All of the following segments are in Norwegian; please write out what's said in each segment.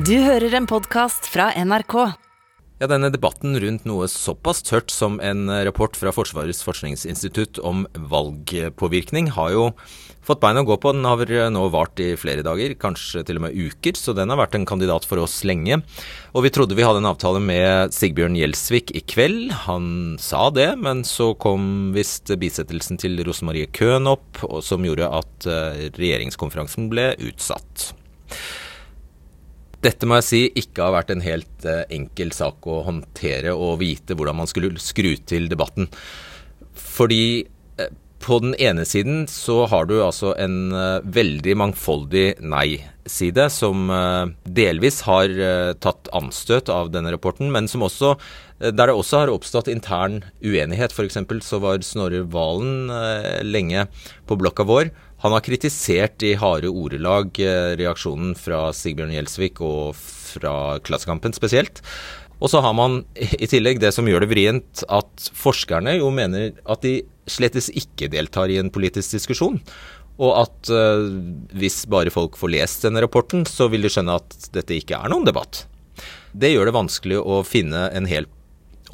Du hører en podkast fra NRK. Ja, denne debatten rundt noe såpass tørt som en rapport fra Forsvarets forskningsinstitutt om valgpåvirkning har jo fått bein å gå på. Den har nå vart i flere dager, kanskje til og med uker, så den har vært en kandidat for oss lenge. Og vi trodde vi hadde en avtale med Sigbjørn Gjelsvik i kveld. Han sa det, men så kom visst bisettelsen til Rosemarie Köhn opp, som gjorde at eh, regjeringskonferansen ble utsatt. Dette må jeg si ikke har vært en helt eh, enkel sak å håndtere og vite hvordan man skulle skru til debatten. Fordi eh, på den ene siden så har du altså en uh, veldig mangfoldig nei-side, som delvis har tatt anstøt av denne rapporten, men som også, der det også har oppstått intern uenighet. F.eks. så var Snorre Valen lenge på blokka vår han har kritisert i harde ordelag eh, reaksjonen fra Sigbjørn Gjelsvik og fra Klassekampen spesielt. Og så har man i tillegg det som gjør det vrient, at forskerne jo mener at de slettes ikke deltar i en politisk diskusjon. Og at uh, hvis bare folk får lest denne rapporten, så vil de skjønne at dette ikke er noen debatt. Det gjør det vanskelig å finne en helt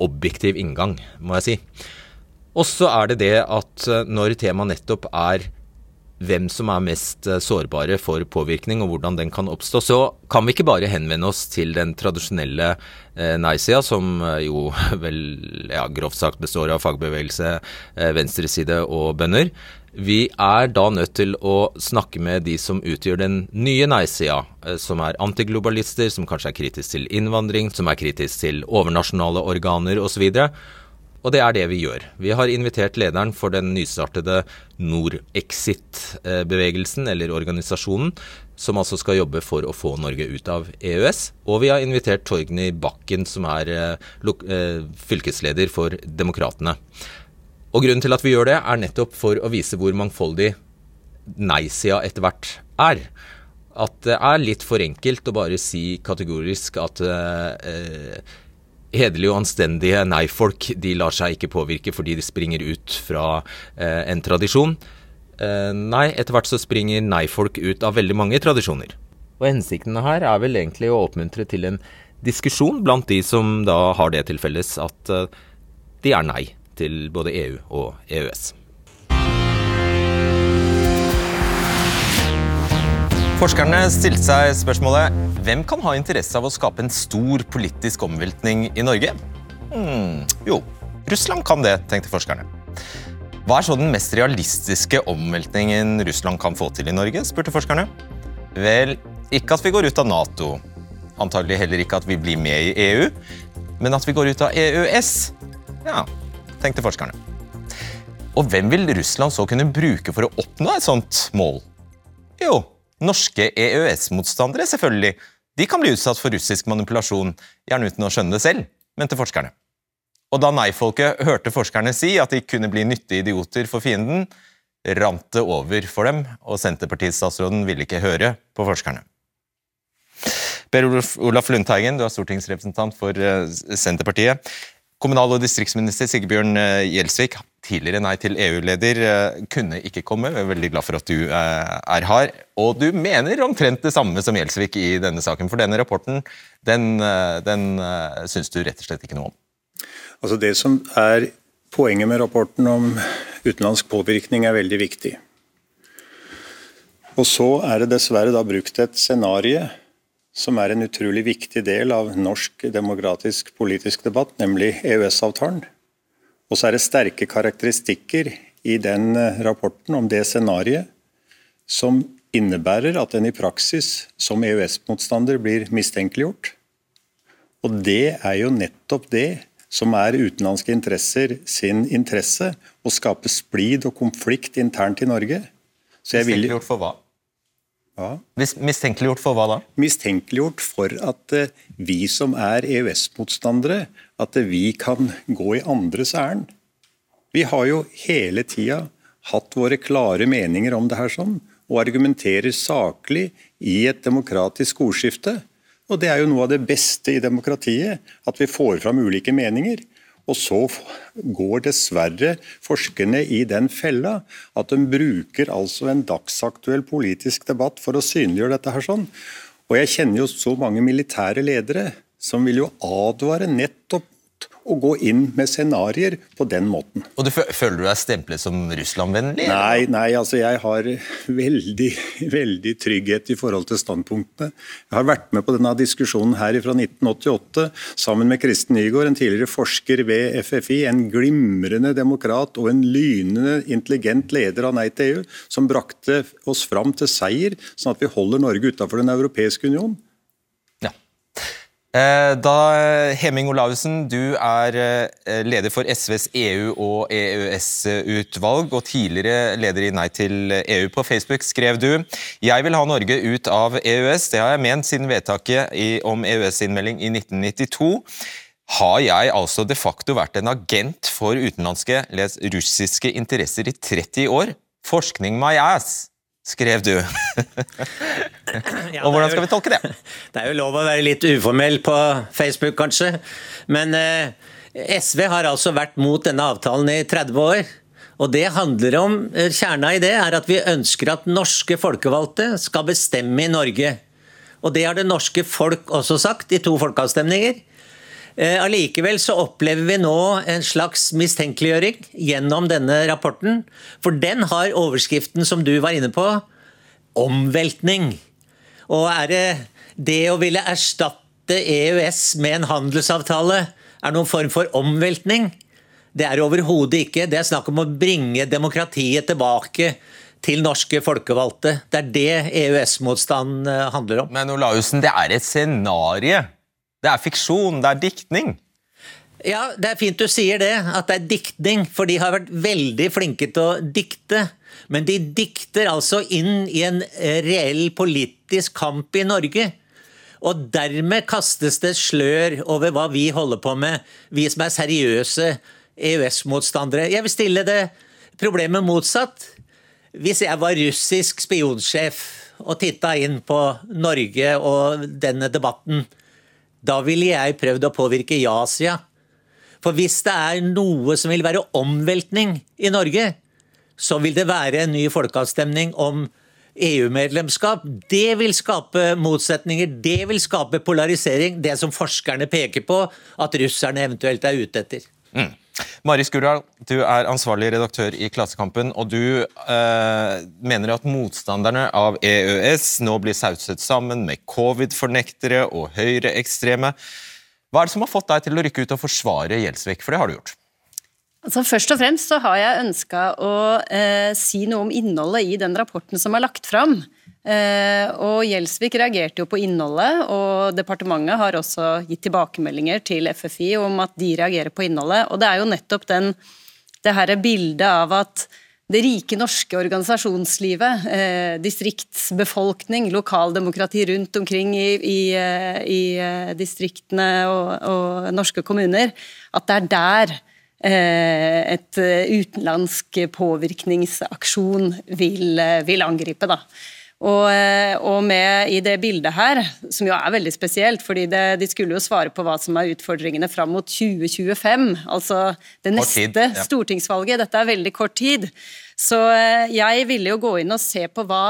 objektiv inngang, må jeg si. Og så er det det at uh, når temaet nettopp er hvem som er mest eh, sårbare for påvirkning og hvordan den kan oppstå, så kan vi ikke bare henvende oss til den tradisjonelle eh, nei-sida, som eh, jo vel ja, grovt sagt består av fagbevegelse, eh, venstreside og bønder. Vi er da nødt til å snakke med de som utgjør den nye nei-sida, som er antiglobalister, som kanskje er kritisk til innvandring, som er kritisk til overnasjonale organer osv. Og det er det vi gjør. Vi har invitert lederen for den nystartede Norexit-bevegelsen, eller organisasjonen, som altså skal jobbe for å få Norge ut av EØS. Og vi har invitert Torgny Bakken, som er eh, eh, fylkesleder for Demokratene. Og grunnen til at vi gjør det, er nettopp for å vise hvor mangfoldig nei-sida etter hvert er. At det er litt for enkelt å bare si kategorisk at eh, hederlige og anstendige nei-folk de lar seg ikke påvirke fordi de springer ut fra eh, en tradisjon. Eh, nei, etter hvert så springer nei-folk ut av veldig mange tradisjoner. Og hensikten her er vel egentlig å oppmuntre til en diskusjon blant de som da har det til felles at eh, de er nei til både EU og EØS. Forskerne stilte seg spørsmålet hvem kan ha interesse av å skape en stor politisk omveltning i Norge? Hmm, jo, Russland kan det, tenkte forskerne. Hva er så den mest realistiske omveltningen Russland kan få til i Norge? spurte forskerne. Vel, ikke at vi går ut av Nato. Antagelig heller ikke at vi blir med i EU. Men at vi går ut av EØS. Ja, tenkte forskerne. Og hvem vil Russland så kunne bruke for å oppnå et sånt mål? Jo, Norske EØS-motstandere, selvfølgelig. De kan bli utsatt for russisk manipulasjon, gjerne uten å skjønne det selv, mente forskerne. Og da nei-folket hørte forskerne si at de kunne bli nyttige idioter for fienden, rant det over for dem, og Senterpartistatsråden ville ikke høre på forskerne. Per Olaf Lundteigen, du er stortingsrepresentant for eh, Senterpartiet. Kommunal- og distriktsminister Sigbjørn eh, Gjelsvik, tidligere Nei til EU-leder, eh, kunne ikke komme. Jeg er veldig glad for at du eh, er her. Og du mener omtrent det samme som Gjelsvik i denne saken. For denne rapporten den, den syns du rett og slett ikke noe om? Altså Det som er poenget med rapporten om utenlandsk påvirkning, er veldig viktig. Og så er det dessverre da brukt et scenario som er en utrolig viktig del av norsk demokratisk politisk debatt, nemlig EØS-avtalen. Og så er det sterke karakteristikker i den eh, rapporten om det scenarioet som innebærer at en i praksis som EØS-motstander blir mistenkeliggjort. Og det er jo nettopp det som er utenlandske interesser sin interesse, å skape splid og konflikt internt i Norge. Så jeg. Mistenkeliggjort for hva? Ja. Mistenkeliggjort for hva da? Mistenkeliggjort for at uh, vi som er EØS-motstandere, at uh, vi kan gå i andres ærend. Vi har jo hele tida hatt våre klare meninger om det her sånn, og argumenterer saklig i et demokratisk ordskifte. Og Det er jo noe av det beste i demokratiet, at vi får fram ulike meninger. Og så går dessverre forskerne i den fella at de bruker altså en dagsaktuell politisk debatt for å synliggjøre dette her sånn. Og jeg kjenner jo så mange militære ledere som vil jo advare nettopp å gå inn med scenarioer på den måten. Og du Føler du deg stemplet som Russland-vennlig? Nei, nei, altså jeg har veldig, veldig trygghet i forhold til standpunktene. Jeg har vært med på denne diskusjonen her fra 1988 sammen med Kristen Nygaard, en tidligere forsker ved FFI, en glimrende demokrat og en lynende intelligent leder av Nei til EU, som brakte oss fram til seier, sånn at vi holder Norge utenfor Den europeiske union. Eh, da, Heming Olavsen, du er eh, leder for SVs EU- og EØS-utvalg og tidligere leder i Nei til EU. På Facebook skrev du jeg vil ha Norge ut av EØS. Det har jeg ment siden vedtaket om EØS-innmelding i 1992. Har jeg altså de facto vært en agent for utenlandske, les russiske interesser i 30 år? Forskning my ass! Skrev du. og hvordan skal vi tolke det? Det er jo lov å være litt uformell på Facebook, kanskje. Men eh, SV har altså vært mot denne avtalen i 30 år. Og det handler om, eh, Kjerna i det er at vi ønsker at norske folkevalgte skal bestemme i Norge. Og det har det norske folk også sagt i to folkeavstemninger. Eh, allikevel så opplever vi nå en slags mistenkeliggjøring gjennom denne rapporten. For den har overskriften som du var inne på, omveltning. Og er det det å ville erstatte EØS med en handelsavtale er noen form for omveltning? Det er overhodet ikke. Det er snakk om å bringe demokratiet tilbake til norske folkevalgte. Det er det EØS-motstand eh, handler om. Men Olaussen, det er et scenario det er fiksjon, det er diktning. Ja, det er fint du sier det, at det er diktning, for de har vært veldig flinke til å dikte. Men de dikter altså inn i en eh, reell politisk kamp i Norge. Og dermed kastes det slør over hva vi holder på med, vi som er seriøse EØS-motstandere. Jeg vil stille det problemet motsatt. Hvis jeg var russisk spionsjef og titta inn på Norge og denne debatten, da ville jeg prøvd å påvirke ja-sida. For hvis det er noe som vil være omveltning i Norge, så vil det være en ny folkeavstemning om EU-medlemskap. Det vil skape motsetninger, det vil skape polarisering. Det som forskerne peker på at russerne eventuelt er ute etter. Mm. Mari Skurdal, du er ansvarlig redaktør i Klassekampen, og du eh, mener at motstanderne av EØS nå blir sauset sammen med covid-fornektere og høyreekstreme. Hva er det som har fått deg til å rykke ut og forsvare Gjelsvik, for det har du gjort? Altså, først og fremst så har jeg ønska å eh, si noe om innholdet i den rapporten som er lagt fram. Eh, og Gjelsvik reagerte jo på innholdet, og departementet har også gitt tilbakemeldinger til FFI om at de reagerer på innholdet. Og det er jo nettopp den, det her bildet av at det rike norske organisasjonslivet, eh, distriktsbefolkning, lokaldemokrati rundt omkring i, i, eh, i eh, distriktene og, og, norske kommuner, at det er der eh, et utenlandsk påvirkningsaksjon vil, vil angripe. da. Og, eh, og, med i det bildet her, som jo er veldig spesielt, fordi det, de skulle jo svare på hva som er utfordringene fram mot 2025, altså det neste tid, ja. stortingsvalget. Dette er veldig kort tid. Så eh, jeg ville jo gå inn og se på hva,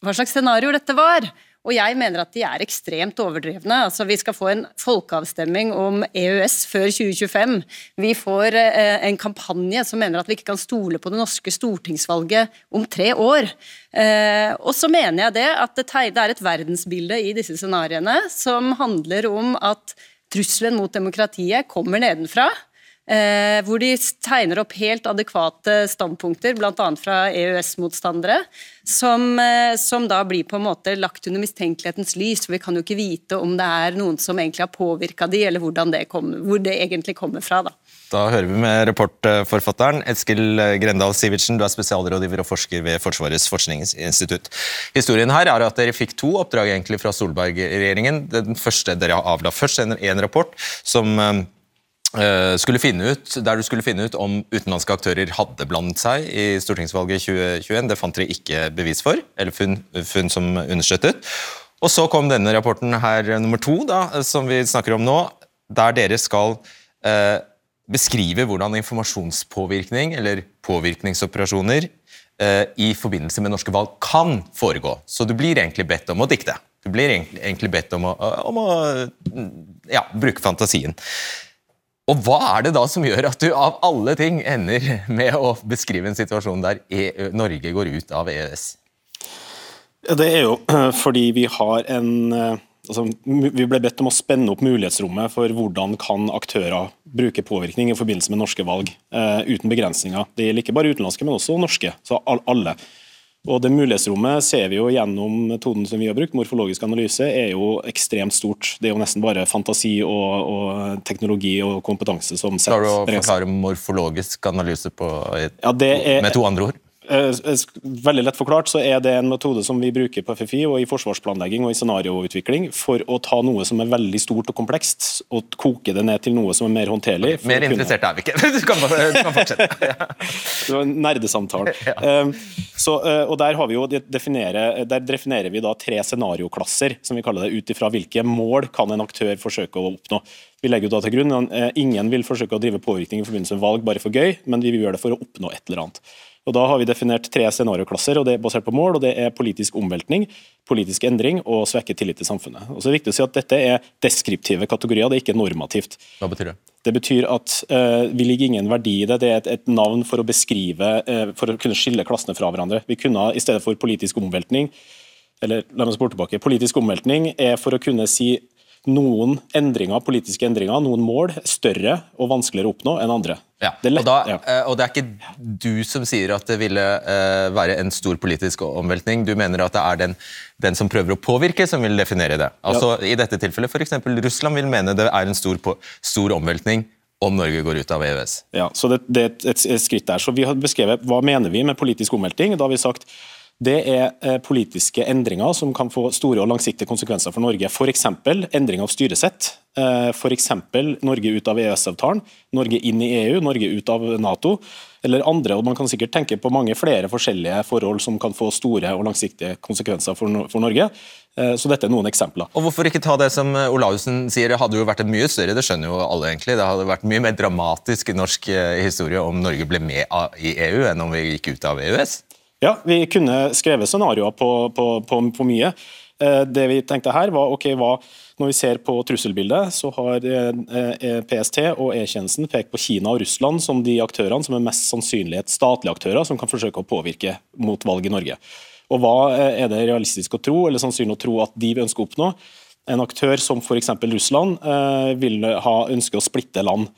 hva slags scenario dette var. Og jeg mener at de er ekstremt overdrevne. Altså, vi skal få en folkeavstemning om EØS før 2025. Vi får eh, en kampanje som mener at vi ikke kan stole på det norske stortingsvalget om tre år. Eh, og så mener jeg det at det, er et verdensbilde i disse scenarioene som handler om at trusselen mot demokratiet kommer nedenfra. Eh, hvor de tegner opp helt adekvate standpunkter, bl.a. fra EØS-motstandere, som, eh, som, da blir på en måte lagt under mistenkelighetens lys. for Vi kan jo ikke vite om det er noen som egentlig har påvirka de, eller det kom, hvor det egentlig kommer fra. Da. da hører vi med reportforfatteren Eskil Grendal Sivertsen, du er spesialrådgiver og forsker ved Forsvarets forskningsinstitutt. Historien her er at dere fikk to oppdrag egentlig fra Solberg-regjeringen. Den første, Dere avla først en, en rapport som Eh, skulle finne ut, der du skulle finne ut om utenlandske aktører hadde blandet seg i stortingsvalget 2021. Det fant dere ikke bevis for, eller funn, funn som understøttet. Og Så kom denne rapporten her nummer to, da, som vi snakker om nå, der dere skal eh, beskrive hvordan informasjonspåvirkning eller påvirkningsoperasjoner eh, i forbindelse med norske valg kan foregå. Så du blir egentlig bedt om å dikte. Du blir egentlig bedt om å, om å ja, bruke fantasien. Og hva er det da som gjør at du av alle ting ender med å beskrive en situasjon der EU, Norge går ut av EØS? Det er jo fordi vi har en eh, altså, Vi ble bedt om å spenne opp mulighetsrommet for hvordan kan aktører bruke påvirkning i forbindelse med norske valg, uh, uten begrensninger. Det gjelder ikke bare utenlandske, men også norske. så alle. Og Det mulighetsrommet ser vi jo gjennom metoden som vi har brukt, morfologisk analyse, er jo ekstremt stort. Det er jo nesten bare fantasi og, og teknologi og kompetanse som setter Klarer du å forklare morfologisk analyse på, ja, er, med to andre ord? Eh, veldig lett forklart så er det en metode som vi bruker på FFI og i forsvarsplanlegging og i scenarioutvikling for å ta noe som er veldig stort og komplekst, og koke det ned til noe som er mer håndterlig. Mer interessert er vi ikke. Du kan, du kan fortsette. det var en nerdesamtale. Ja. Um, så, uh, og der, har vi jo definere, der definerer vi da tre scenarioklasser, som vi kaller det, ut ifra hvilke mål kan en aktør forsøke å oppnå. Vi legger jo da til grunn Ingen vil forsøke å drive påvirkning i forbindelse med valg bare for gøy, men vi vil gjøre det for å oppnå et eller annet. Og Da har vi definert tre scenarioklasser, og det er basert på mål. og Det er politisk omveltning, politisk endring og svekket tillit til samfunnet. Og så er det viktig å si at Dette er deskriptive kategorier, det er ikke normativt. Hva betyr det? Det betyr at uh, vi ligger ingen verdi i det. Det er et, et navn for å beskrive, uh, for å kunne skille klassene fra hverandre. Vi kunne i stedet for politisk omveltning eller la meg spore tilbake, Politisk omveltning er for å kunne si noen endringer, politiske endringer, noen mål, større og vanskeligere å oppnå enn andre. Ja. Det lett, og, da, ja. Eh, og, det er ikke du som sier at det ville uh, være en stor politisk omveltning. Du mener at det er den, den som prøver å påvirke, som vil definere det. Altså ja. I dette tilfellet f.eks. Russland vil mene det er en stor, stor omveltning om Norge går ut av EØS. Ja, så det, det er et, et, skritt der. Så Vi har beskrevet hva mener vi med politisk omveltning. Da har vi sagt det er eh, politiske endringer som kan få store og langsiktige konsekvenser for Norge. F.eks. endring av styresett. Eh, F.eks. Norge ut av EØS-avtalen, Norge inn i EU, Norge ut av Nato. Eller andre, og Man kan sikkert tenke på mange flere forskjellige forhold som kan få store og langsiktige konsekvenser for Norge. Eh, så dette er noen eksempler. Og Hvorfor ikke ta det som Olaussen sier, det hadde jo vært en mye større, det skjønner jo alle egentlig, det hadde vært mye mer dramatisk i norsk historie om Norge ble med i EU enn om vi gikk ut av EØS? Ja, vi kunne skrevet scenarioer på, på, på, på, mye. Eh, det vi tenkte her var, ok, hva, Når vi ser på trusselbildet, så har eh, eh, PST og E-tjenesten pekt på Kina og Russland som de aktørene som er mest sannsynlig statlige aktører som kan forsøke å påvirke mot valg i Norge. Og Hva er det realistisk å tro, eller sannsynlig å tro at de ønsker å oppnå? En aktør som f.eks. Russland vil ha ønske å splitte land.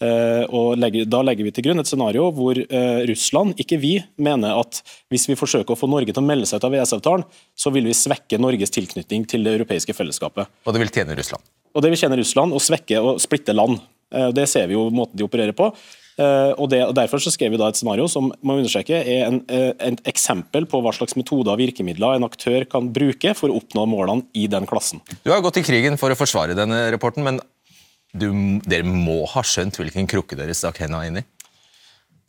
Eh, og legger, Da legger vi til grunn et scenario hvor eh, Russland, ikke vi, mener at hvis vi forsøker å få Norge til å melde seg ut av EØS-avtalen, så vil vi svekke Norges tilknytning til det europeiske fellesskapet. Og det vil tjene Russland? Og det vil tjene Russland å svekke og splitte land. Eh, det ser vi jo måten de opererer på. Og, det, og Derfor så skrev vi da et scenario som må understreke er en, et eksempel på hva slags metoder og virkemidler en aktør kan bruke for å oppnå målene i den klassen. Du har gått i krigen for å forsvare denne rapporten, men du, dere må ha skjønt hvilken krukke dere stakk henda inn i?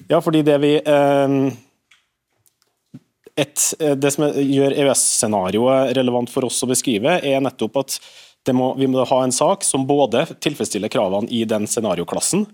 Ja, fordi det vi eh, et, eh, Det som gjør EØS-scenarioet relevant for oss å beskrive, er nettopp at må, vi må ha en sak som både tilfredsstiller kravene i den scenarioklassen,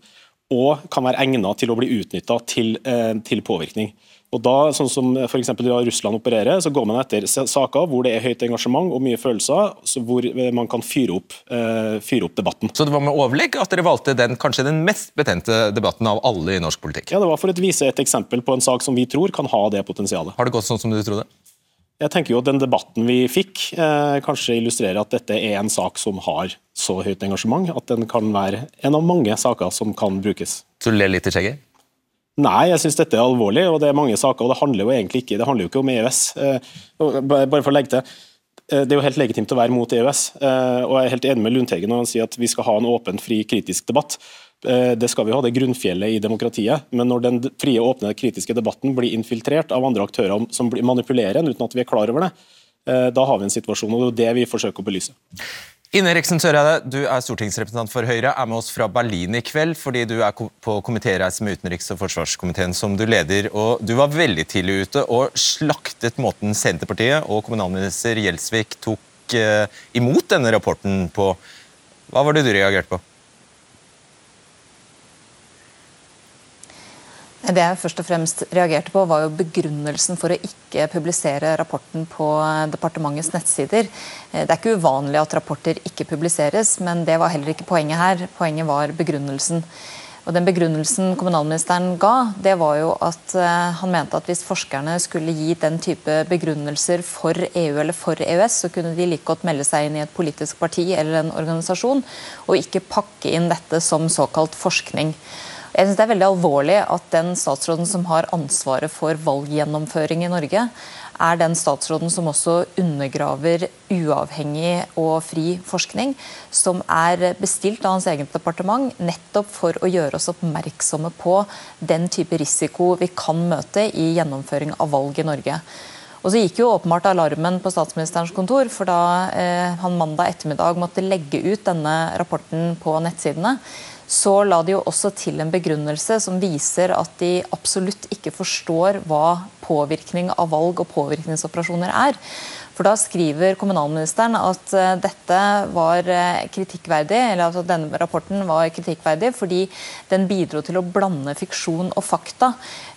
og kan være egnet til å bli utnytta til, eh, til påvirkning. Og da, sånn som for da Russland opererer, så går man etter saker hvor det er høyt engasjement og mye følelser, hvor eh, man kan fyre opp, uh, fyre opp, debatten. Så det var med overlegg at dere valgte den kanskje den mest betente debatten av alle i norsk politikk? Ja, det var for å vise et eksempel på en sak som vi tror kan ha det potensialet. Har det gått sånn som du trodde? Jeg tenker jo at Den debatten vi fikk, eh, kanskje illustrerer at dette er en sak som har så høyt engasjement at den kan være en av mange saker som kan brukes. Så du ler litt i skjegget? Nei, jeg syns dette er alvorlig, og det er mange saker. og Det handler jo egentlig ikke, det handler jo ikke om EØS. Eh, bare for å legge til, eh, Det er jo helt legitimt å være mot EØS, eh, og jeg er helt enig med Lundteigen når han sier at vi skal ha en åpen, fri, kritisk debatt. Det skal vi ha, det grunnfjellet i demokratiet. Men når den frie, åpne, kritiske debatten blir infiltrert av andre aktører som manipulerer den uten at vi er klar over det, da har vi en situasjon, og det er det vi forsøker å belyse. Ine Riksen, Søreide, du er stortingsrepresentant for Høyre, er med oss fra Berlin i kveld fordi du er på komitéreise med utenriks- og forsvarskomiteen som du leder. og Du var veldig tidlig ute og slaktet måten Senterpartiet og kommunalminister Gjelsvik tok eh, imot denne rapporten på. Hva var det du reagerte på? Det jeg først og fremst reagerte på, var jo begrunnelsen for å ikke publisere rapporten på departementets nettsider. Det er ikke uvanlig at rapporter ikke publiseres, men det var heller ikke poenget her. Poenget var begrunnelsen. Og den Begrunnelsen kommunalministeren ga, det var jo at uh, han mente at hvis forskerne skulle gi den type begrunnelser for EU eller for EØS, så kunne de like godt melde seg inn i et politisk parti eller en organisasjon, og ikke pakke inn dette som såkalt forskning. Jeg synes Det er veldig alvorlig at den statsråden som har ansvaret for valggjennomføring i Norge, er den statsråden som også undergraver uavhengig og fri forskning, som er bestilt av hans eget departement nettopp for å gjøre oss oppmerksomme på den type risiko vi kan møte i gjennomføring av valg i Norge. Og så gikk jo åpenbart alarmen på statsministerens kontor, for da eh, han mandag ettermiddag måtte legge ut denne rapporten på nettsidene, så la de jo også til en begrunnelse som viser at de absolutt ikke forstår hva påvirkning av valg og påvirkningsoperasjoner er. For Da skriver kommunalministeren at eh, dette var eh, kritikkverdig, eller at denne rapporten var kritikkverdig fordi den bidro til å blande fiksjon og fakta,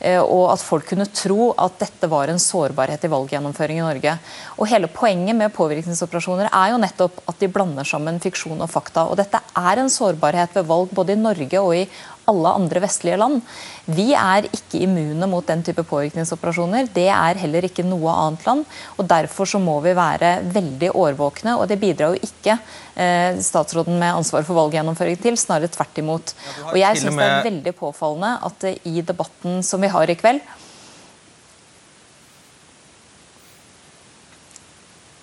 eh, og at folk kunne tro at dette var en sårbarhet i valggjennomføring i Norge. Og Hele poenget med påvirkningsoperasjoner er jo nettopp at de blander sammen fiksjon og fakta. Og dette er en sårbarhet ved valg både i Norge og i alle andre vestlige land. Vi er ikke immune mot den type påvirkningsoperasjoner. Det er heller ikke noe annet land. og Derfor så må vi være veldig årvåkne. og Det bidrar jo ikke eh, statsråden med ansvar for valggjennomføring til, snarere tvert imot. Og Jeg syns det er veldig påfallende at eh, i debatten som vi har i kveld,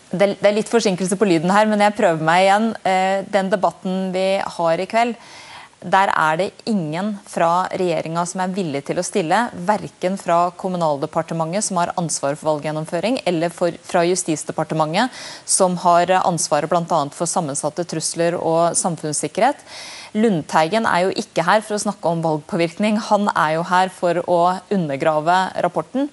det er litt forsinkelse på lyden her, men jeg prøver meg igjen. Eh, den debatten vi har i kveld, der er det ingen fra regjeringa som er villig til å stille. Verken fra Kommunaldepartementet, som har ansvaret for valggjennomføring, eller for, fra Justisdepartementet, som har ansvaret bl.a. for sammensatte trusler og samfunnssikkerhet. Lundteigen er jo ikke her for å snakke om valgpåvirkning, han er jo her for å undergrave rapporten.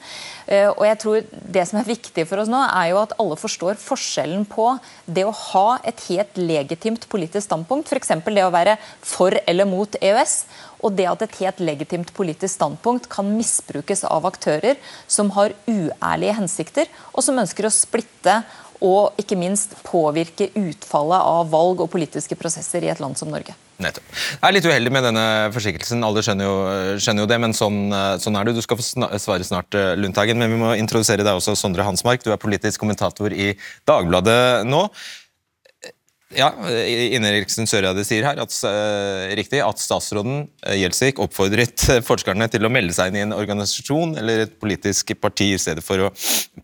Eh, og jeg tror Det som er viktig for oss nå, er jo at alle forstår forskjellen på det å ha et helt legitimt politisk standpunkt, f.eks. det å være for eller mot EØS, og det at et helt legitimt politisk standpunkt kan misbrukes av aktører som har uærlige hensikter, og som ønsker å splitte og ikke minst påvirke utfallet av valg og politiske prosesser i et land som Norge. Nettopp. Jeg er litt uheldig med denne forsikkelsen, alle skjønner jo, skjønner jo det, men sånn, sånn, er det. Du skal få svare snart, eh, Lundteigen, men vi må introdusere deg også, Sondre Hansmark. Du er politisk kommentator i Dagbladet nå. Ja, Ine Eriksen Søreide sier her at, riktig, at statsråden Gjelsvik oppfordret forskerne til å melde seg inn i en organisasjon eller et politisk parti i stedet for å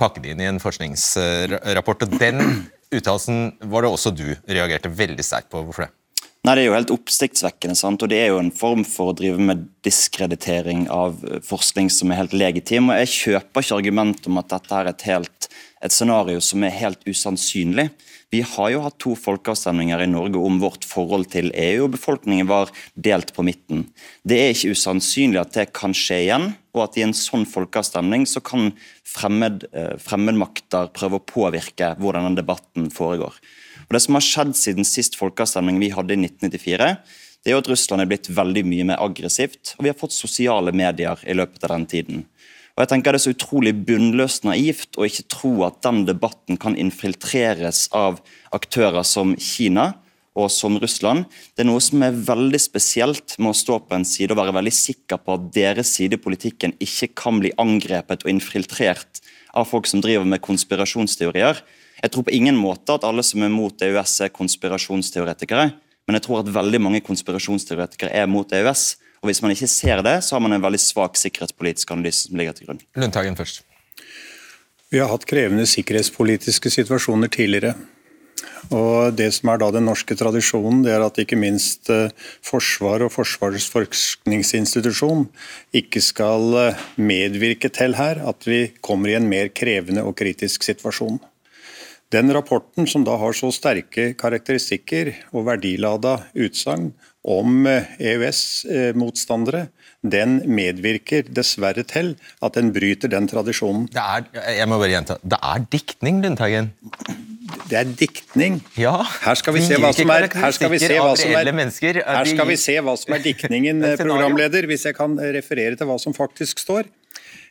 pakke det inn i en forskningsrapport. og Den uttalelsen var det også du reagerte veldig sterkt på. Hvorfor det? Nei, Det er jo helt oppsiktsvekkende. sant? Og Det er jo en form for å drive med diskreditering av forskning som er helt legitim. og Jeg kjøper ikke argumentet om at dette er et, helt, et scenario som er helt usannsynlig. Vi har jo hatt to folkeavstemninger i Norge om vårt forhold til EU, og befolkningen var delt på midten. Det er ikke usannsynlig at det kan skje igjen, og at i en sånn folkeavstemning så kan fremmed, eh, fremmedmakter prøve å påvirke hvordan den debatten foregår. Og Det som har skjedd siden sist folkeavstemning vi hadde i 1994, det er jo at Russland er blitt veldig mye mer aggressivt, og vi har fått sosiale medier i løpet av den tiden. Og jeg tenker Det er så utrolig bunnløst naivt å ikke tro at den debatten kan infiltreres av aktører som Kina og som Russland. Det er noe som er veldig spesielt med å stå på en side og være veldig sikker på at deres side i politikken ikke kan bli angrepet og infiltrert av folk som driver med konspirasjonsteorier. Jeg tror på ingen måte at alle som er mot EØS er konspirasjonsteoretikere, men jeg tror at veldig mange konspirasjonsteoretikere er mot EØS. Og Hvis man ikke ser det, så har man en veldig svak sikkerhetspolitisk analyse som ligger til grunn. Lundtagen først. Vi har hatt krevende sikkerhetspolitiske situasjoner tidligere. Og Det som er da den norske tradisjonen, det er at ikke minst forsvar Forsvaret og Forsvarets forskningsinstitusjon ikke skal eh, medvirke til her at vi kommer i en mer krevende og kritisk situasjon. Den rapporten som da har så sterke karakteristikker og verdilada utsagn om EØS-motstandere, den medvirker dessverre til at den bryter den tradisjonen. Det er, jeg må bare gjenta, det er diktning, Lundteigen? Det er diktning. Ja, Her skal vi se hva som er, her skal vi se hva som er, her skal vi se hva som er diktningen, er programleder, hvis jeg kan referere til hva som faktisk står.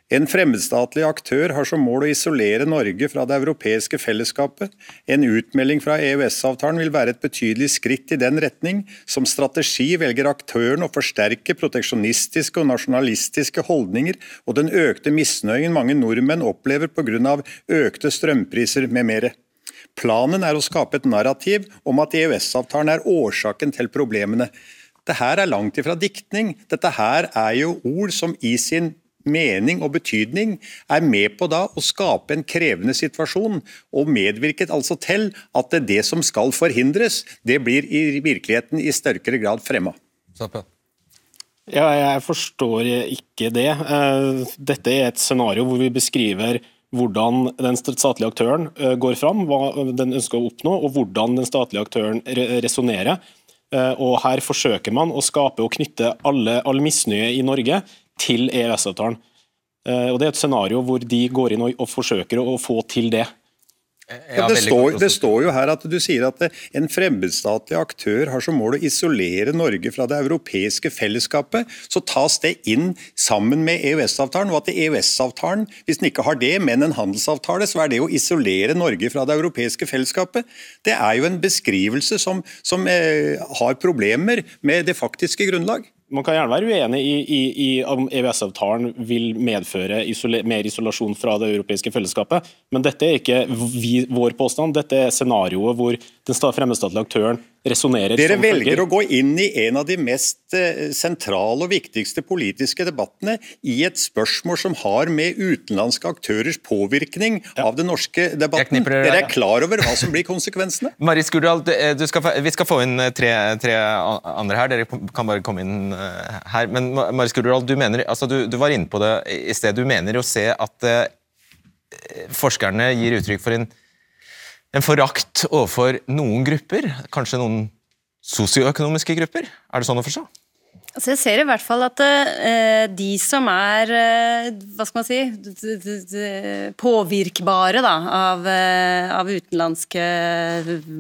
En fremmedstatlig aktør har som mål å isolere Norge fra det europeiske fellesskapet. En utmelding fra EØS-avtalen vil være et betydelig skritt i den retning. Som strategi velger aktøren å forsterke proteksjonistiske og nasjonalistiske holdninger og den økte misnøyen mange nordmenn opplever pga. økte strømpriser med mere. Planen er å skape et narrativ om at EØS-avtalen er årsaken til problemene. Det her er langt ifra diktning. Dette her er jo ord som i sin mening og betydning er med på da å skape en krevende situasjon, og medvirket altså til at det, det som skal forhindres, det blir i virkeligheten i sterkere grad fremma. Ja, jeg forstår ikke det. Eh, Dette er et scenario hvor vi beskriver hvordan den statlige aktøren eh, går fram, hva den ønsker å oppnå, og hvordan den statlige aktøren re- resonnerer. Eh, Og Her forsøker man å skape og knytte alle, all misnøye i Norge til EØS-avtalen. Eh, Og Det er et scenario hvor de går inn og, og forsøker å få til det. Ja, det, står, det står jo her at du sier at en fremmedstatlig aktør har som mål å isolere Norge fra det europeiske fellesskapet. Så tas det inn sammen med EØS-avtalen, og at EØS-avtalen, hvis den ikke har det, men en handelsavtale, så er det å isolere Norge fra det europeiske fellesskapet. Det er jo en beskrivelse som, som eh, har problemer med det faktiske grunnlag. Man kan gjerne være uenig i, i, i om EØS-avtalen vil medføre isole, mer isolasjon fra det europeiske fellesskapet, men dette er ikke vi, vår påstand. Dette er scenarioet hvor den sta- fremmedstatlige aktøren resonnerer Dere som velger følger. å gå inn i en av de mest eh, sentrale og viktigste politiske debattene i et spørsmål som har med utenlandske aktørers påvirkning av den norske debatten. dere Dere er klar over hva som blir konsekvensene? Mari Skurdal, du, eh, skal, vi skal få inn eh, tre, tre andre her. Dere kan bare komme inn her. Men Ma- Mari Skurdal, du, mener, altså, du, du var inne på det i sted. Du mener å se at forskerne gir uttrykk for en, en forakt overfor noen grupper. Kanskje noen sosioøkonomiske grupper? Er det sånn å forstå? Altså jeg ser i hvert fall at uh, de som er uh, hva skal man si påvirkbare da, av, uh, av utenlandske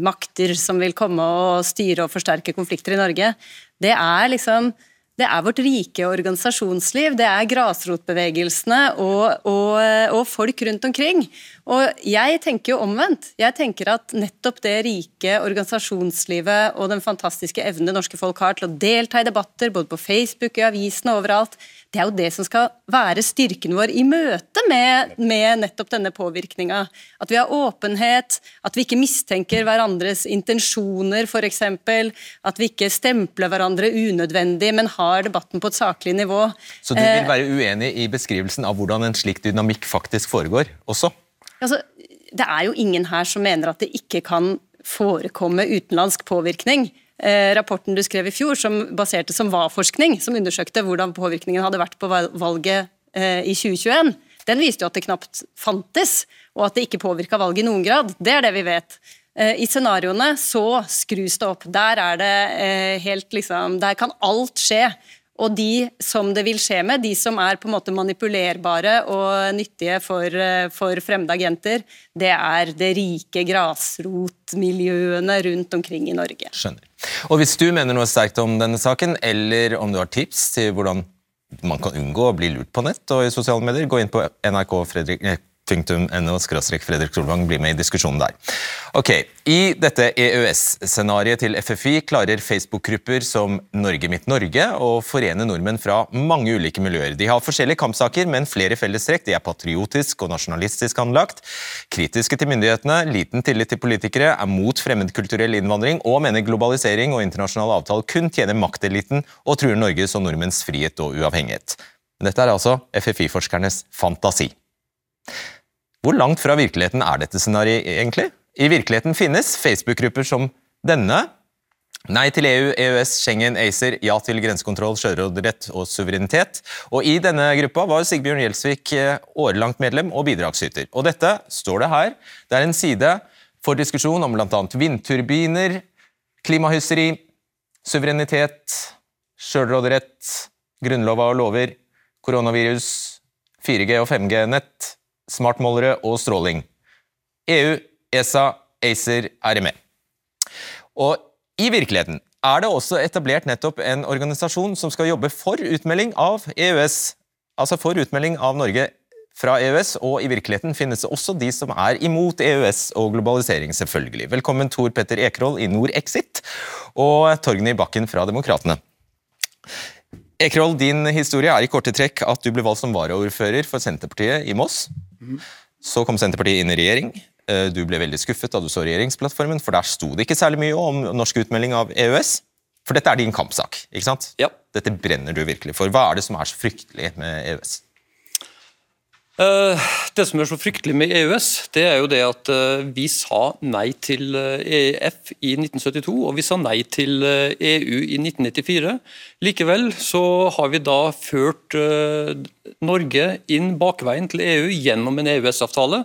makter som vil komme og styre og forsterke konflikter i Norge, det er liksom det er vårt rike organisasjonsliv, det er grasrotbevegelsene og, og, og folk rundt omkring. Og jeg tenker jo omvendt. Jeg tenker at nettopp det rike organisasjonslivet og den fantastiske evnen det norske folk har til å delta i debatter, både på Facebook, i avisene og overalt, det er jo det som skal være styrken vår i møte med, med nettopp denne påvirkninga. At vi har åpenhet, at vi ikke mistenker hverandres intensjoner, f.eks. At vi ikke stempler hverandre unødvendig, men har debatten på et saklig nivå. Så du vil være uenig i beskrivelsen av hvordan en slik dynamikk faktisk foregår også? Altså, det er jo ingen her som mener at det ikke kan forekomme utenlandsk påvirkning. Eh, rapporten du skrev i fjor, som baserte som VA-forskning, som undersøkte hvordan påvirkningen hadde vært på valget eh, i 2021, den viste jo at det knapt fantes, og at det ikke påvirka valget i noen grad. Det er det vi vet. Eh, I scenarioene så skrus det opp. Der er det eh, helt liksom Der kan alt skje. Og de som det vil skje med, de som er på en måte manipulerbare og nyttige for, eh, for fremmede agenter, det er det rike grasrotmiljøene rundt omkring i Norge. Skjønner. Og hvis du mener noe sterkt om denne saken, eller om du har tips til hvordan man kan unngå å bli lurt på nett og i sosiale medier, gå inn på NRK Fredrik, eh, .no Fredrik Solvang, blir med i diskusjonen der. Ok, I dette EØS-scenarioet til FFI klarer Facebook-grupper som Norge mitt Norge å forene nordmenn fra mange ulike miljøer. De har forskjellige kampsaker, men flere fellestrekk. De er patriotisk og nasjonalistisk anlagt, kritiske til myndighetene, liten tillit til politikere, er mot fremmedkulturell innvandring og mener globalisering og internasjonale avtaler kun tjener makteliten og truer Norges og nordmenns frihet og uavhengighet. Dette er altså FFI-forskernes fantasi. Hvor langt fra virkeligheten er dette scenarioet egentlig? I virkeligheten finnes Facebook-grupper som denne. Nei til EU, EØS, Schengen, ACER, ja til grensekontroll, sjøråderett og suverenitet. Og I denne gruppa var Sigbjørn Gjelsvik eh, årelangt medlem og bidragsyter. Og dette står det her. Det er en side for diskusjon om bl.a. vindturbiner, klimahysteri, suverenitet, sjølråderett, grunnlova og lover, koronavirus, 4G og 5G-nett, smartmålere og stråling. EU, ESA, ACER RME. Og i virkeligheten er det også etablert nettopp en organisasjon som skal jobbe for utmelding av EØS, altså for utmelding av Norge fra EØS, og i virkeligheten finnes det også de som er imot EØS og globalisering, selvfølgelig. Velkommen Tor Petter Ekerhold i Norexit, og Torgny Bakken fra Demokratene. Ekerhold, din historie er i korte trekk at du ble valgt som varaordfører for Senterpartiet i Moss. Så kom Senterpartiet inn i regjering. Eh, du ble veldig skuffet da du så regjeringsplattformen, for der sto det ikke særlig mye om norsk utmelding av EØS. For dette er din kampsak, ikke sant? Ja. Dette brenner du virkelig for. Hva er det som er så fryktelig med EØS? Eh, det som er så fryktelig med EØS, det er jo det at eh, vi sa nei til EF i 1972, og vi sa nei til EU i 1994. Likevel så har vi da ført Norge inn bakveien til EU gjennom en EØS-avtale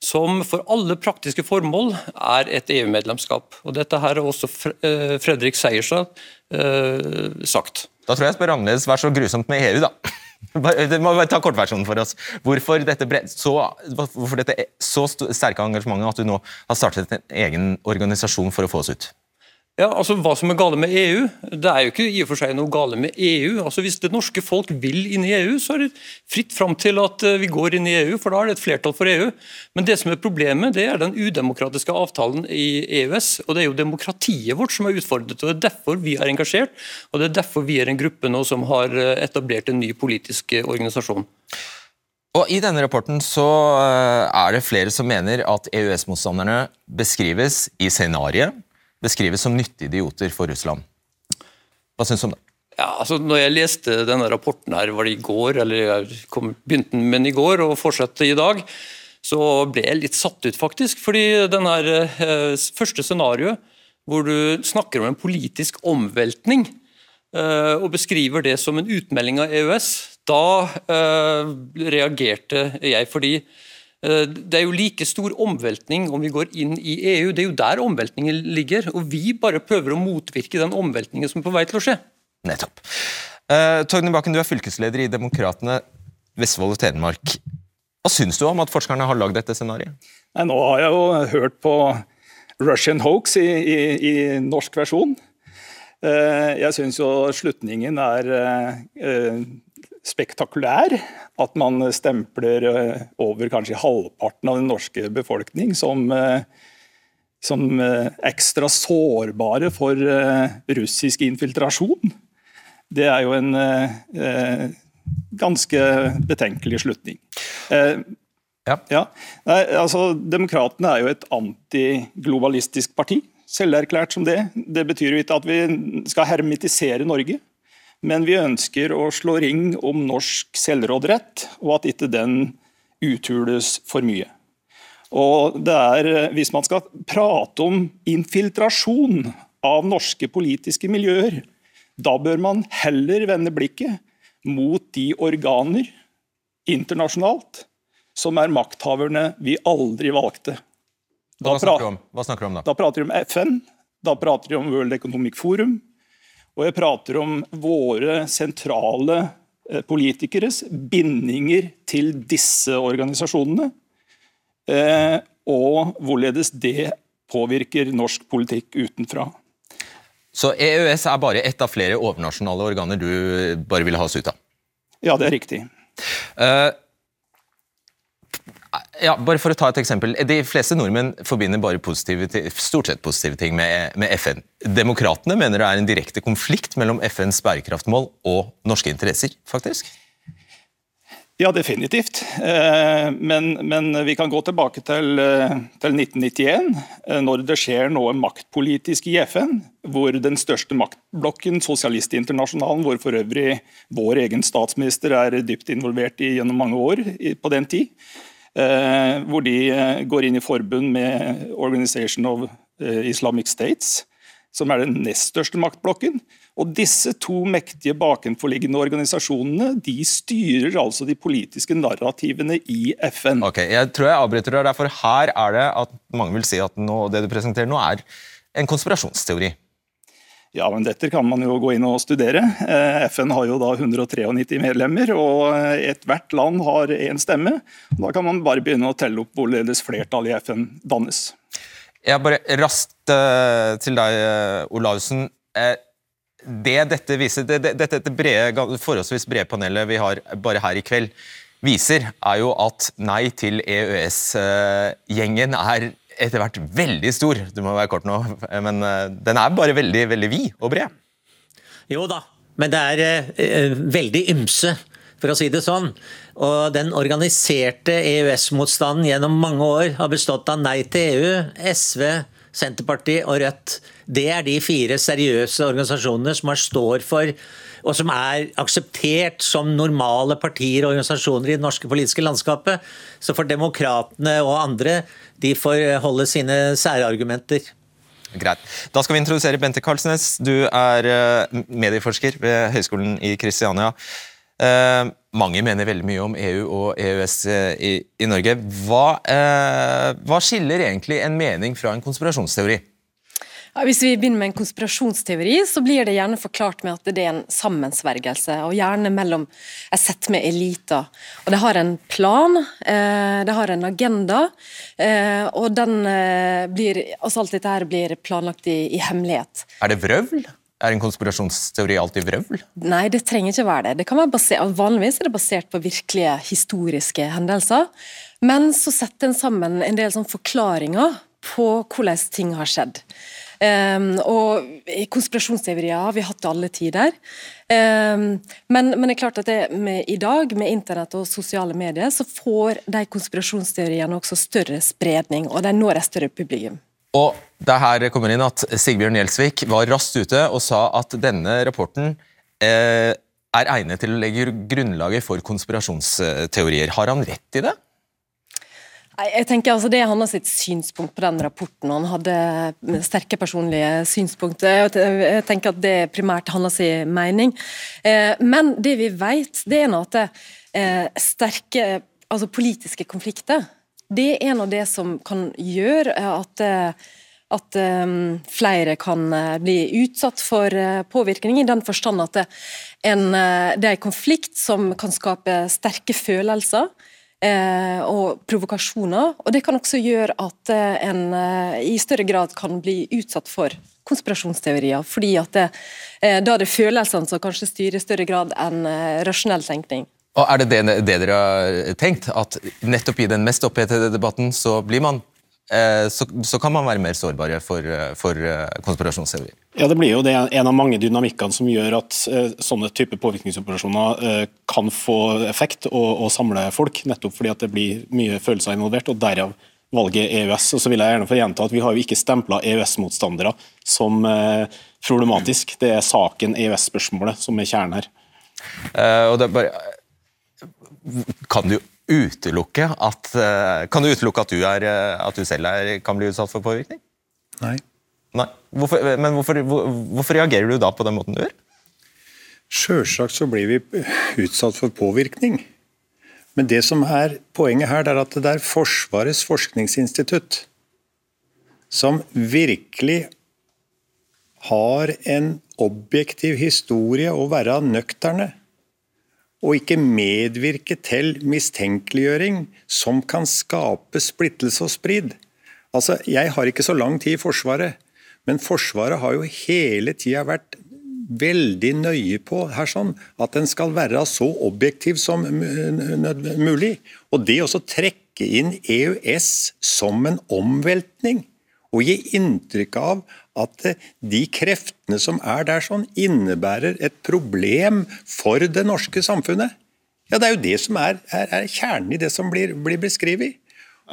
som for alle praktiske formål er et EU-medlemskap. Og Dette her har også Fredrik Seierstad eh, sagt. Da tror jeg jeg spør annerledes. Vær så grusomt med EU, da. Du må bare ta kortversjonen for oss. Hvorfor dette, så, hvorfor dette så sterke engasjementet at du nå har startet en egen organisasjon for å få oss ut? Ja, altså Hva som er gale med EU? Det er jo ikke i og for seg noe gale med EU. Altså Hvis det norske folk vil inn i EU, så er det fritt fram til at eh, vi går inn i EU, for da er det et flertall for EU. Men det som er problemet, det er den udemokratiske avtalen i EØS. og Det er jo demokratiet vårt som er utfordret. og Det er derfor vi er engasjert, og det er derfor vi er en gruppe nå som har eh, etablert en ny politisk eh, organisasjon. Og I denne rapporten så er det flere som mener at EØS-motstanderne beskrives i scenarioet beskrives som nyttige idioter for Russland. Hva syns du om det? Ja, altså når jeg leste denne rapporten her, var det i går, eller jeg begynte med den i går og fortsatte i dag, så ble jeg litt satt ut, faktisk. Fordi den her, eh, første scenarioet, hvor du snakker om en politisk omveltning, eh, og beskriver det som en utmelding av EØS, da eh, reagerte jeg fordi det er jo like stor omveltning om vi går inn i EU. Det er jo der omveltningen ligger. Og vi bare prøver å motvirke den omveltningen som er på vei til å skje. Nettopp. Uh, Torgny Bakken, du er fylkesleder i Demokratene Vestfold og Telemark. Hva syns du om at forskerne har lagd dette scenarioet? Nå har jeg jo hørt på Russian Hoax i, i, i norsk versjon. Uh, jeg syns jo slutningen er uh, spektakulær. At man stempler eh, over kanskje halvparten av den norske befolkning som, eh, som eh, ekstra sårbare for russisk infiltrasjon. Det er jo en ganske betenkelig slutning. Ja. ja. Nei, altså, Demokratene er jo et antiglobalistisk parti, selverklært som det. Det betyr jo ikke at vi skal hermetisere Norge men vi ønsker å slå ring om norsk selvråderett, og at ikke den uthules for mye. Og det er, Hvis man skal prate om infiltrasjon av norske politiske miljøer, da bør man heller vende blikket mot de organer internasjonalt som er makthaverne vi aldri valgte. Da Hva snakker, du om? Hva snakker du om da? Da prater vi om FN, da prater vi om World Economic Forum, og jeg prater om våre sentrale eh, politikeres bindinger til disse organisasjonene. Eh, og hvorledes det påvirker norsk politikk utenfra. Så EØS er bare ett av flere overnasjonale organer du bare vil ha oss ut av? Ja, det er riktig. Uh, ja, bare for å ta et eksempel. De fleste nordmenn forbinder bare positive, stort sett positive ting med, med FN. Demokratene mener det er en direkte konflikt mellom FNs bærekraftmål og norske interesser, faktisk? Ja, definitivt. Eh, men, men, vi kan gå tilbake til, eh, til, 1991, eh, når det skjer noe maktpolitisk i FN, hvor den største maktblokken, Sosialistinternasjonalen, hvor for øvrig vår egen statsminister er dypt involvert i gjennom mange år på den tid, hvor de eh, går inn i forbund med Organization of eh, Islamic States, som er den nest største maktblokken. Og Disse to mektige bakenforliggende organisasjonene de styrer altså de politiske narrativene i FN. Ok, Jeg tror jeg avbryter deg, for her er det at mange vil si at nå, det du presenterer nå er en konspirasjonsteori. Ja, men Dette kan man jo gå inn og studere. Eh, FN har jo da 193 medlemmer, og eh, ethvert land har én stemme. Da kan man bare begynne å telle opp hvorledes flertallet i FN dannes. Jeg bare raskt uh, til deg, Olaussen. Det dette viser, det, dette brede, forholdsvis brede panelet vi har bare her i kveld, viser, er jo at nei til EØS-gjengen er etter hvert veldig stor. Du må være kort nå, men den er bare veldig, veldig vid og bred. Jo da, men det er veldig ymse for å si det sånn. Og den organiserte EØS-motstanden gjennom mange år har bestått av Nei til EU, SV, Senterpartiet og Rødt. Det er de fire seriøse organisasjonene som står for og som er akseptert som normale partier og organisasjoner i det norske politiske landskapet. Så for demokratene og andre, de får holde sine særargumenter. Greit. Da skal vi introdusere Bente Karlsnes. Du er eh, medieforsker ved Høgskolen i Kristiania. Eh, mange mener veldig mye om EU og EØS eh, i, i Norge. Hva, eh, hva, skiller egentlig en mening fra en konspirasjonsteori? Ja, hvis vi begynner med en konspirasjonsteori, så blir det gjerne forklart med at det er en sammensvergelse, og gjerne mellom et sett med eliter. Og Det har en plan, eh, det har en agenda, eh, og den eh, blir, altså alt dette her blir planlagt i, i hemmelighet. Er det vrøvl? Er en konspirasjonsteori alltid vrøvl? Nei, det trenger ikke være det. det kan være basert, vanligvis er det basert på virkelige historiske hendelser. Men så setter en sammen en del sånn forklaringer på hvordan ting har skjedd. Um, og Konspirasjonsteorier har vi hatt i alle tider. Um, men, men, det er klart at med, i dag, med internett og sosiale medier, så får de konspirasjonsteoriene også større spredning, og de når et større publikum. Og det her kommer inn at Sigbjørn Gjelsvik var raskt ute og sa at denne rapporten eh, er egnet til å legge grunnlaget for konspirasjonsteorier. Har han rett i det? Jeg tenker altså Det er hans synspunkt på den rapporten. Han hadde sterke personlige synspunkter. Jeg tenker at Det er primært hans mening. Eh, men det vi vet, det er at eh, sterke altså politiske konflikter det er av det som kan gjøre at, eh, at flere kan bli utsatt for påvirkning, i den forstand at en, det er en konflikt som kan skape sterke følelser og provokasjoner. Og det kan også gjøre at en i større grad kan bli utsatt for konspirasjonsteorier. fordi at det, da er det følelsene som kanskje styrer i større grad enn rasjonell tenkning. Og Er det, det det, dere har tenkt? At nettopp i den mest opphetede debatten så blir man eh, så, så, kan man være mer sårbare for, eh, for eh, konspirasjonsteorier? Ja, Det blir jo det en av mange dynamikkene som gjør at sånne type påvirkningsoperasjoner kan få effekt og, og, samle folk, nettopp fordi at det blir mye følelser involvert, og derav valget EØS. Og så vil jeg gjerne få gjenta at Vi har jo ikke stempla EØS-motstandere som problematisk. Det er saken EØS-spørsmålet som er kjernen her. Uh, og det er bare kan du utelukke at, uh, kan du utelukke at du, er, eh, at du selv er, kan bli utsatt for påvirkning? Nei. Nei. Hvorfor, men hvorfor, hvorfor, reagerer du da på den måten du gjør? Sjølsagt så blir vi utsatt for påvirkning. Men det som er poenget her, er at det er Forsvarets forskningsinstitutt som virkelig har en objektiv historie å være nøkterne og ikke medvirke til mistenkeliggjøring som kan skape splittelse og sprid. Altså, Jeg har ikke så lang tid i Forsvaret, men Forsvaret har jo hele tida vært veldig nøye på her sånn, at den skal være så objektiv som mulig. Og det å trekke inn EØS som en omveltning og gi inntrykk av at de kreftene som er der sånn, innebærer et problem for det norske samfunnet. Ja, Det er jo det som er, er, er kjernen i det som blir, blir beskrevet.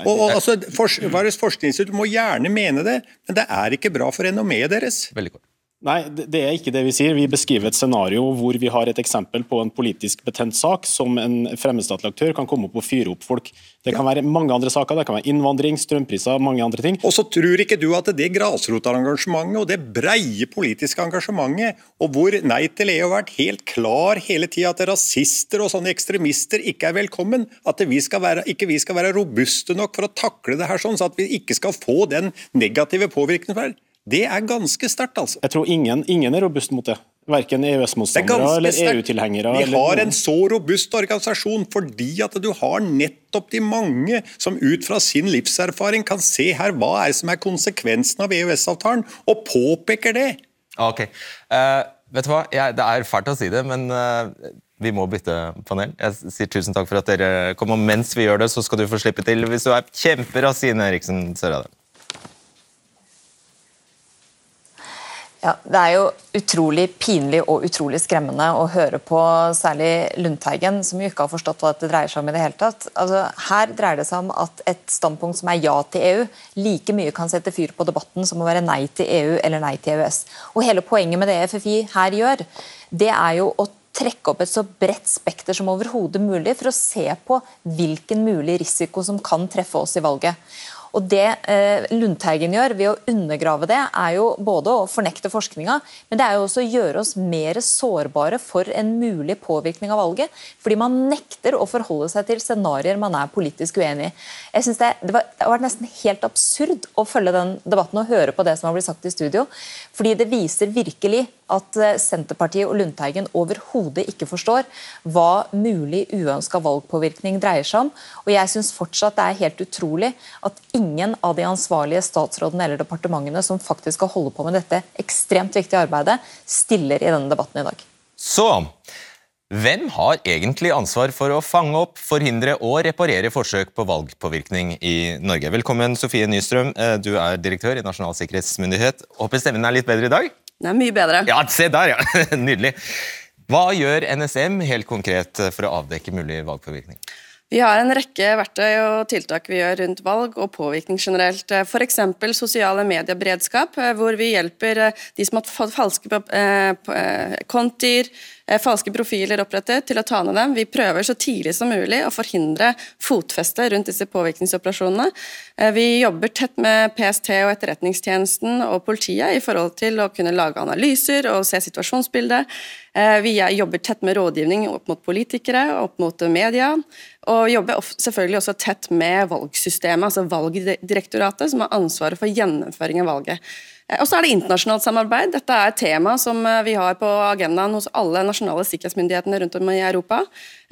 Og, og altså, Forsvarets forskningsinstitutt må gjerne mene det, men det er ikke bra for renommeet deres. Veldig kort. Nei, det er ikke det vi sier. Vi beskriver et scenario hvor vi har et eksempel på en politisk betent sak som en fremmedstatlig aktør kan komme opp og fyre opp folk. Det kan være mange andre saker, det kan være innvandring, strømpriser, mange andre ting. Og så tror ikke du at det grasrotengasjementet og det breie politiske engasjementet, og hvor Nei til EU har vært helt klar hele tida at rasister og sånne ekstremister ikke er velkommen, at vi være, ikke vi skal være robuste nok for å takle det her sånn, så at vi ikke skal få den negative påvirkningen. Det er ganske sterkt, altså. Jeg tror ingen, ingen er robust mot det. Verken EØS-motstandere eller EU-tilhengere. Vi har en så robust organisasjon fordi at du har nettopp de mange som ut fra sin livserfaring kan se her hva er som er konsekvensen av EØS-avtalen, og påpeker det. Ok. Uh, vet du hva, Jeg, det er fælt å si det, men uh, vi må bytte panel. Jeg sier tusen takk for at dere kom, og mens vi gjør det, så skal du få slippe til hvis du er kjemperask, Ine Eriksen Søreide. Ja, Det er jo utrolig pinlig og utrolig skremmende å høre på særlig Lundteigen, som jo ikke har forstått hva dette dreier seg om i det hele tatt. Altså, her dreier det seg om at et standpunkt som er ja til EU, like mye kan sette fyr på debatten som å være nei til EU eller nei til EØS. Og Hele poenget med det FFI her gjør, det er jo å trekke opp et så bredt spekter som overhodet mulig for å se på hvilken mulig risiko som kan treffe oss i valget. Og Det eh, Lundteigen gjør ved å undergrave det, er jo både å fornekte forskninga, men det er jo også å gjøre oss mer sårbare for en mulig påvirkning av valget. Fordi man nekter å forholde seg til scenarioer man er politisk uenig i. Jeg synes det, det, var, det har vært nesten helt absurd å følge den debatten og høre på det som har blitt sagt i studio. Fordi det viser virkelig at eh, Senterpartiet og Lundteigen overhodet ikke forstår hva mulig uønska valgpåvirkning dreier seg om. Og jeg syns fortsatt det er helt utrolig at ingen av de ansvarlige statsrådene eller departementene som faktisk skal holde på med dette ekstremt viktige arbeidet, stiller i denne debatten i dag. Så, hvem har egentlig ansvar for å fange opp, forhindre og reparere forsøk på valgpåvirkning i Norge? Velkommen, Sofie Nystrøm. Eh, du er direktør i Nasjonal sikkerhetsmyndighet. Håper stemmen er litt bedre i dag? Det er mye bedre. Ja, se der, ja. Nydelig. Hva gjør NSM helt konkret for å avdekke mulig valgpåvirkning? Vi har en rekke verktøy og tiltak vi gjør rundt valg og påvirkning generelt. F.eks. sosiale medieberedskap, hvor vi hjelper de som har falske eh, kontier, Eh, falske profiler opprettet, til å ta ned dem. Vi prøver så tidlig som mulig å forhindre fotfeste rundt disse påvirkningsoperasjonene. Eh, vi jobber tett med PST og Etterretningstjenesten og politiet i forhold til å kunne lage analyser og se situasjonsbildet. Eh, vi jobber tett med rådgivning opp mot politikere, opp mot media. Og jobber selvfølgelig også tett med valgsystemet, altså Valgdirektoratet, som har ansvaret for gjennomføring av valget. Eh, og så er det internasjonalt samarbeid. Dette er et tema som eh, vi har på agendaen hos alle nasjonale sikkerhetsmyndighetene rundt om i Europa.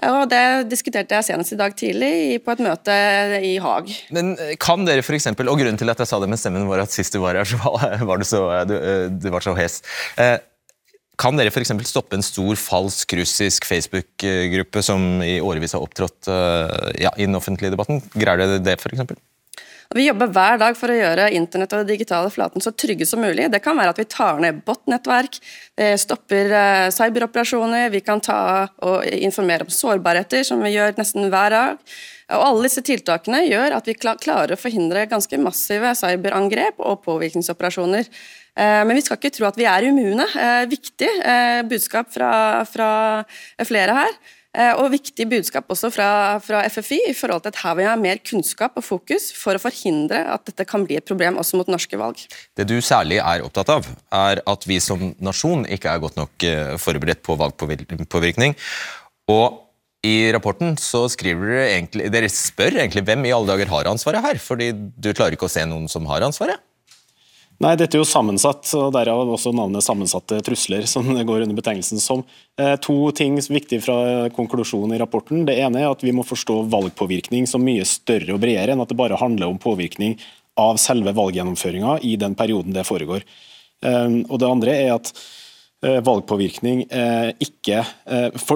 Eh, og Det diskuterte jeg senest i dag tidlig på et møte i Haag. Men kan dere for eksempel, og Grunnen til at jeg sa det med stemmen, var at sist du var her, så var du så, du, du var så hes. Kan dere f.eks. stoppe en stor falsk russisk Facebook-gruppe som i årevis har opptrådt ja, i den offentlige debatten? Greier dere det, f.eks.? Vi jobber hver dag for å gjøre internett og den digitale flaten så trygge som mulig. Det kan være at vi tar ned bot-nettverk, stopper eh, cyberoperasjoner, vi kan ta og informere om sårbarheter, som vi gjør nesten hver dag. Og Alle disse tiltakene gjør at vi klarer å forhindre ganske massive cyberangrep og påvirkningsoperasjoner. Eh, men vi skal ikke tro at vi er immune. Eh, viktig budskap fra, fra flere her. Eh, og viktig budskap også fra, fra, FFI i forhold til at her vil jeg ha mer kunnskap og fokus for å forhindre at dette kan bli et problem også mot norske valg. Det du særlig er opptatt av, er at vi som nasjon ikke er godt nok eh, forberedt på valgpåvirkning. Og i rapporten så skriver dere egentlig, dere spør egentlig hvem i alle dager har ansvaret her, fordi du klarer ikke å se noen som har ansvaret? Nei, Dette er jo sammensatt, og derav også navnet 'sammensatte trusler', som går under betegnelsen som. Eh, to ting viktige fra konklusjonen i rapporten. Det ene er at vi må forstå valgpåvirkning som mye større og bredere enn at det bare handler om påvirkning av selve valggjennomføringa i den perioden det foregår. Eh, og Det andre er at valgpåvirkning ikke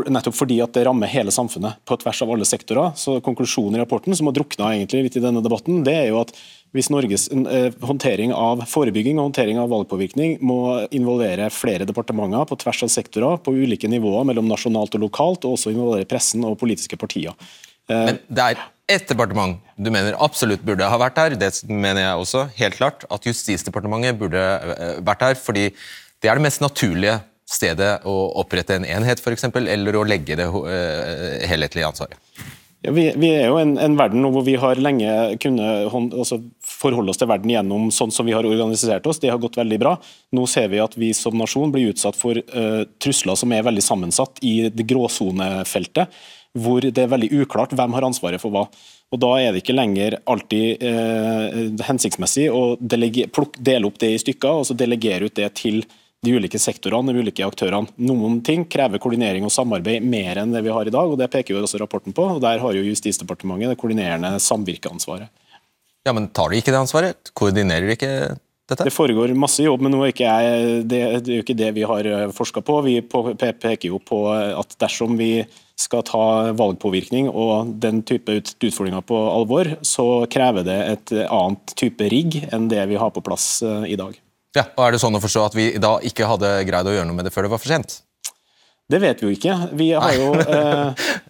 Nettopp fordi at det rammer hele samfunnet på tvers av alle sektorer. Så Konklusjonen i rapporten, som har drukna egentlig litt i denne debatten, det er jo at hvis Norges eh, håndtering av forebygging og håndtering av valgpåvirkning må involvere flere departementer på tvers av sektorer på ulike nivåer mellom nasjonalt og lokalt, og også involvere pressen og politiske partier. Eh, Men det er ett departement du mener absolutt burde ha vært her. Det mener jeg også, helt klart. At Justisdepartementet burde eh, vært her. fordi det er det mest naturlige stedet å opprette en enhet, f.eks., eller å legge det helhetlige ansvaret. Ja, vi, vi, er jo en, en, verden hvor vi har lenge kunnet altså, forholde oss til verden gjennom sånn som vi har organisert oss. Det har gått veldig bra. Nå ser vi at vi som nasjon blir utsatt for uh, trusler som er veldig sammensatt i det gråsonefeltet, hvor det er veldig uklart hvem har ansvaret for hva. Og Da er det ikke lenger alltid uh, hensiktsmessig å pluk, dele opp det i stykker og så delegere ut det til de ulike sektorene, de ulike aktørene. Noen ting krever koordinering og samarbeid mer enn det vi har i dag, og det peker jo også rapporten på. og Der har jo Justisdepartementet det koordinerende samvirkeansvaret. Ja, Men tar de ikke det ansvaret? Koordinerer de ikke dette? Det foregår masse jobb, men er ikke jeg, det, det er jo ikke det vi har eh, forska på. Vi peker jo på at dersom vi skal ta valgpåvirkning og den type utfordringer på alvor, så krever det et annet type rigg enn det vi har på plass eh, i dag. Ja, og Er det sånn å forstå at vi da ikke hadde greid å gjøre noe med det før det var for sent? Det vet vi jo ikke. Vi har jo eh,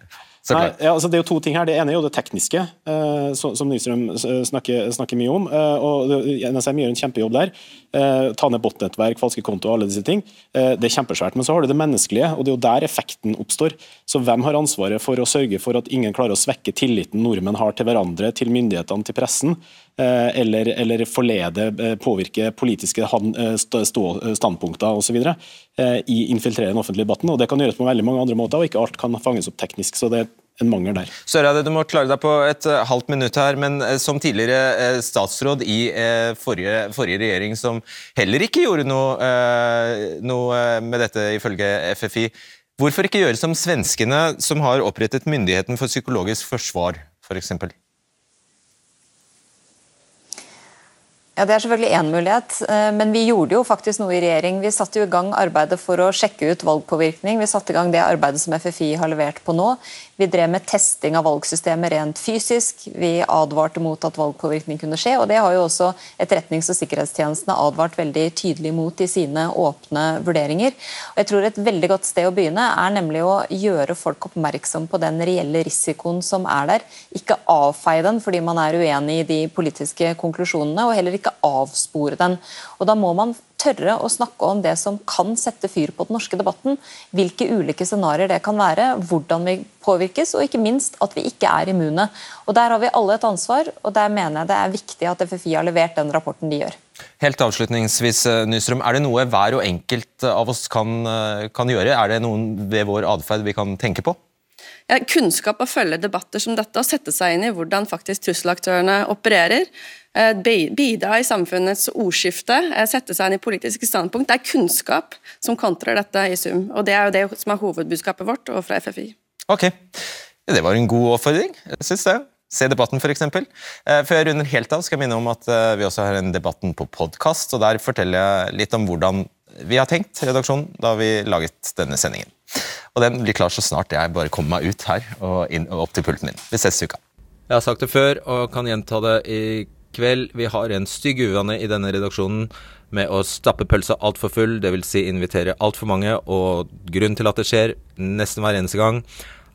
Nei, ja, altså det er jo to ting her. Det ene er jo det tekniske, eh, som, som Nystrøm snakker, snakker, mye om. Eh, og NSM gjør en kjempejobb der. Eh, ta ned botnettverk, falske konto og alle disse ting. Eh, det er kjempesvært. Men så har du det menneskelige, og det er jo der effekten oppstår. Så hvem har ansvaret for å sørge for at ingen klarer å svekke tilliten nordmenn har til hverandre, til myndighetene, til pressen? Eh, eller, eller forlede, eh, påvirke politiske standpunkter osv. i infiltrerende offentlig debatten. og Det kan gjøres på veldig mange andre måter, og ikke alt kan fanges opp teknisk. så det er en mangel der. Søreide, du må klare deg på et halvt minutt her, men som tidligere statsråd i forrige, forrige, regjering, som heller ikke gjorde noe, noe med dette ifølge FFI, hvorfor ikke gjøre som svenskene, som har opprettet Myndigheten for psykologisk forsvar, f.eks.? For Ja, Det er selvfølgelig én mulighet, eh, men vi gjorde jo faktisk noe i regjering. Vi satte jo i gang arbeidet for å sjekke ut valgpåvirkning. Vi satte i gang det arbeidet som FFI har levert på nå. Vi drev med testing av valgsystemet rent fysisk. Vi advarte mot at valgpåvirkning kunne skje. og Det har jo også etterretnings- og sikkerhetstjenestene advart veldig tydelig mot i sine åpne vurderinger. Og jeg tror Et veldig godt sted å begynne er nemlig å gjøre folk oppmerksom på den reelle risikoen som er der. Ikke avfeie den fordi man er uenig i de politiske konklusjonene, og heller ikke avspore den. Og Da må man tørre å snakke om det som kan sette fyr på den norske debatten. Hvilke ulike scenarioer det kan være, hvordan vi påvirkes, og ikke minst at vi ikke er immune. Og Der har vi alle et ansvar, og der mener jeg det er viktig at FFI har levert den rapporten de gjør. Helt avslutningsvis, eh, Nystrøm, Er det noe hver og enkelt av oss kan, eh, kan gjøre? Er det noen ved vår atferd vi kan tenke på? Ja, kunnskap å følge debatter som dette og sette seg inn i hvordan faktisk trusselaktørene opererer. Eh, bidra i samfunnets ordskifte, eh, sette seg inn i politiske standpunkt. Det er kunnskap som kontrer dette i sum. og Det er jo det som er hovedbudskapet vårt og fra FFI. Ok, Det var en god oppfordring. jeg synes det. Se debatten, f.eks. Eh, før jeg runder helt av, skal jeg minne om at vi også har en Debatten på podkast. Der forteller jeg litt om hvordan vi har tenkt, redaksjonen, da vi laget denne sendingen. Og Den blir klar så snart jeg bare kommer meg ut her og, inn, og opp til pulten min. Vi ses i uka. Jeg har sagt det før og kan gjenta det i kveld. Vi har en stygg uvane i denne redaksjonen med å stappe pølsa altfor full, dvs. Si invitere altfor mange. Og grunnen til at det skjer nesten hver eneste gang,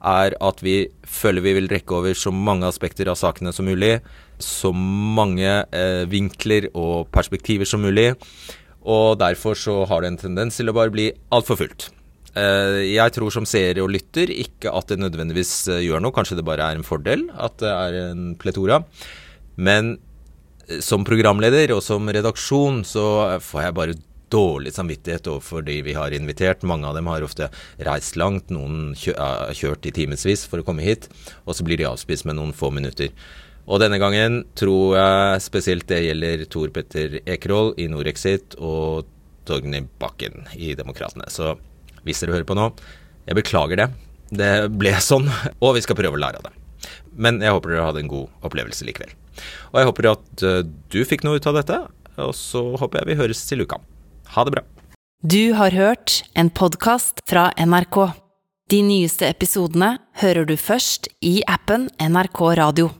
er at vi føler vi vil rekke over så mange aspekter av sakene som mulig. Så mange eh, vinkler og perspektiver som mulig. Og derfor så har det en tendens til å bare bli altfor fullt. Eh, jeg tror som seer og lytter ikke at det nødvendigvis eh, gjør noe, kanskje det bare er en fordel at det er en pletora. Men som programleder og som redaksjon så får jeg bare dårlig samvittighet overfor de vi har invitert. Mange av dem har ofte reist langt, noen har kjørt i timevis for å komme hit, og så blir de avspist med noen få minutter. Og denne gangen tror jeg spesielt det gjelder Tor Petter Ekerhol i Norexit og Torgny Bakken i Demokratene. Så hvis dere hører på nå, jeg beklager det. Det ble sånn, og vi skal prøve å lære av det. Men jeg håper dere hadde en god opplevelse likevel. Og jeg håper at eh, du fikk noe ut av dette, og så håper jeg vi høres til uka. Ha det bra. Du har hørt en podkast fra NRK. De nyeste episodene hører du først i appen NRK Radio.